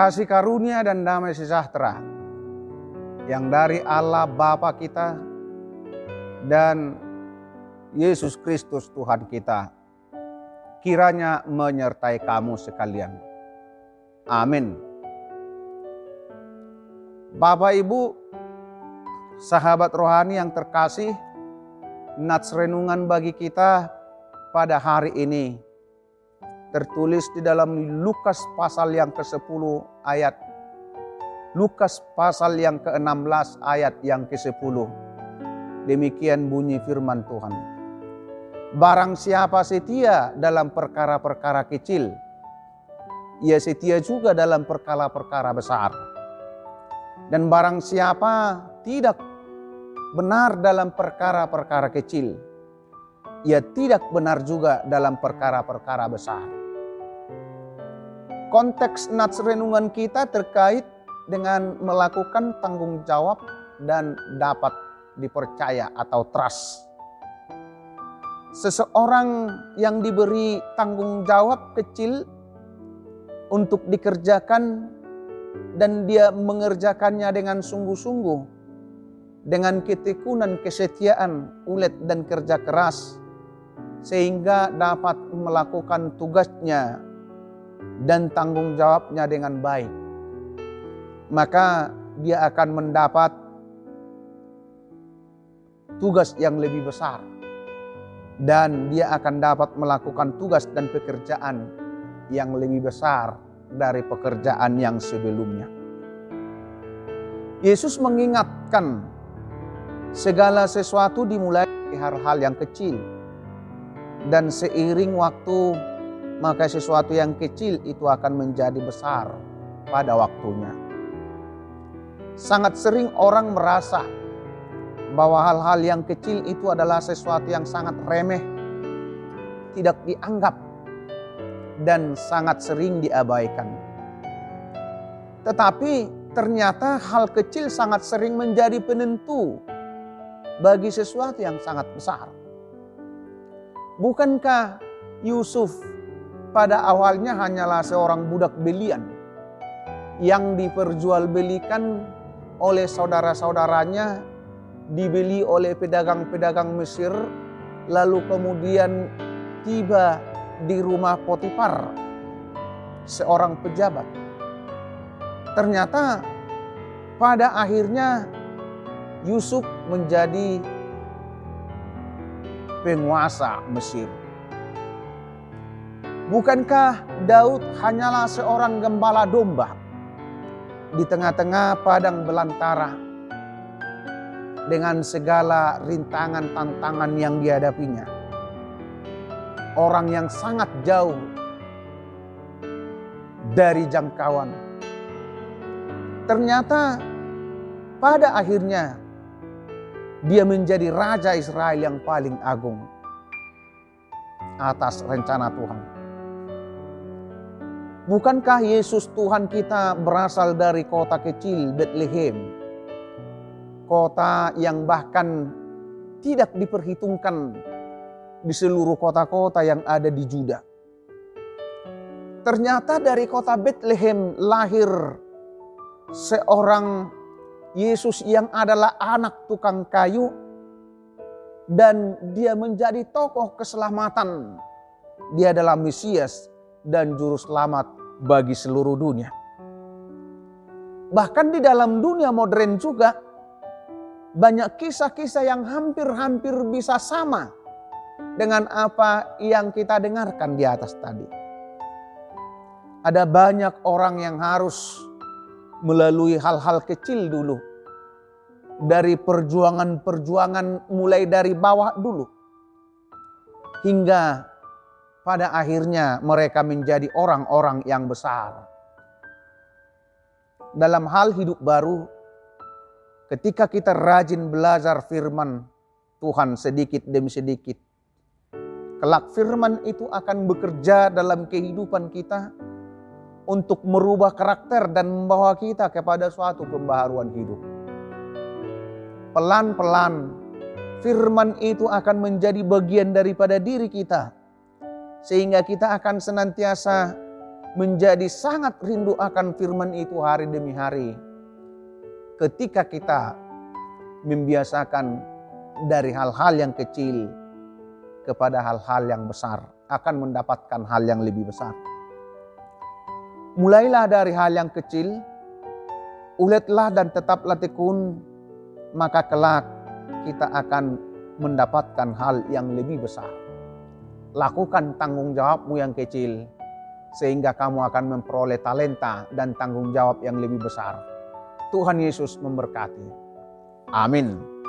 Kasih karunia dan damai sejahtera yang dari Allah Bapa kita dan Yesus Kristus Tuhan kita kiranya menyertai kamu sekalian. Amin. Bapak Ibu, sahabat rohani yang terkasih, nats renungan bagi kita pada hari ini tertulis di dalam Lukas pasal yang ke-10 ayat Lukas pasal yang ke-16 ayat yang ke-10. Demikian bunyi firman Tuhan. Barang siapa setia dalam perkara-perkara kecil, ia setia juga dalam perkara-perkara besar. Dan barang siapa tidak benar dalam perkara-perkara kecil, ia tidak benar juga dalam perkara-perkara besar konteks nats renungan kita terkait dengan melakukan tanggung jawab dan dapat dipercaya atau trust. Seseorang yang diberi tanggung jawab kecil untuk dikerjakan dan dia mengerjakannya dengan sungguh-sungguh dengan ketekunan, kesetiaan, ulet dan kerja keras sehingga dapat melakukan tugasnya dan tanggung jawabnya dengan baik, maka dia akan mendapat tugas yang lebih besar, dan dia akan dapat melakukan tugas dan pekerjaan yang lebih besar dari pekerjaan yang sebelumnya. Yesus mengingatkan segala sesuatu dimulai dari hal-hal yang kecil, dan seiring waktu maka sesuatu yang kecil itu akan menjadi besar pada waktunya. Sangat sering orang merasa bahwa hal-hal yang kecil itu adalah sesuatu yang sangat remeh, tidak dianggap, dan sangat sering diabaikan. Tetapi ternyata hal kecil sangat sering menjadi penentu bagi sesuatu yang sangat besar. Bukankah Yusuf pada awalnya hanyalah seorang budak belian yang diperjualbelikan oleh saudara-saudaranya, dibeli oleh pedagang-pedagang Mesir, lalu kemudian tiba di rumah Potifar, seorang pejabat. Ternyata pada akhirnya Yusuf menjadi penguasa Mesir. Bukankah Daud hanyalah seorang gembala domba di tengah-tengah padang belantara dengan segala rintangan tantangan yang dihadapinya? Orang yang sangat jauh dari jangkauan. Ternyata pada akhirnya dia menjadi raja Israel yang paling agung atas rencana Tuhan. Bukankah Yesus Tuhan kita berasal dari kota kecil Bethlehem? Kota yang bahkan tidak diperhitungkan di seluruh kota-kota yang ada di Juda. Ternyata dari kota Bethlehem lahir seorang Yesus yang adalah anak tukang kayu dan dia menjadi tokoh keselamatan. Dia adalah Mesias dan juru selamat bagi seluruh dunia. Bahkan di dalam dunia modern juga banyak kisah-kisah yang hampir-hampir bisa sama dengan apa yang kita dengarkan di atas tadi. Ada banyak orang yang harus melalui hal-hal kecil dulu. Dari perjuangan-perjuangan mulai dari bawah dulu. Hingga pada akhirnya mereka menjadi orang-orang yang besar. Dalam hal hidup baru, ketika kita rajin belajar firman Tuhan sedikit demi sedikit, kelak firman itu akan bekerja dalam kehidupan kita untuk merubah karakter dan membawa kita kepada suatu pembaharuan hidup. Pelan-pelan firman itu akan menjadi bagian daripada diri kita sehingga kita akan senantiasa menjadi sangat rindu akan firman itu hari demi hari. Ketika kita membiasakan dari hal-hal yang kecil kepada hal-hal yang besar, akan mendapatkan hal yang lebih besar. Mulailah dari hal yang kecil, uletlah dan tetaplah tekun, maka kelak kita akan mendapatkan hal yang lebih besar. Lakukan tanggung jawabmu yang kecil, sehingga kamu akan memperoleh talenta dan tanggung jawab yang lebih besar. Tuhan Yesus memberkati. Amin.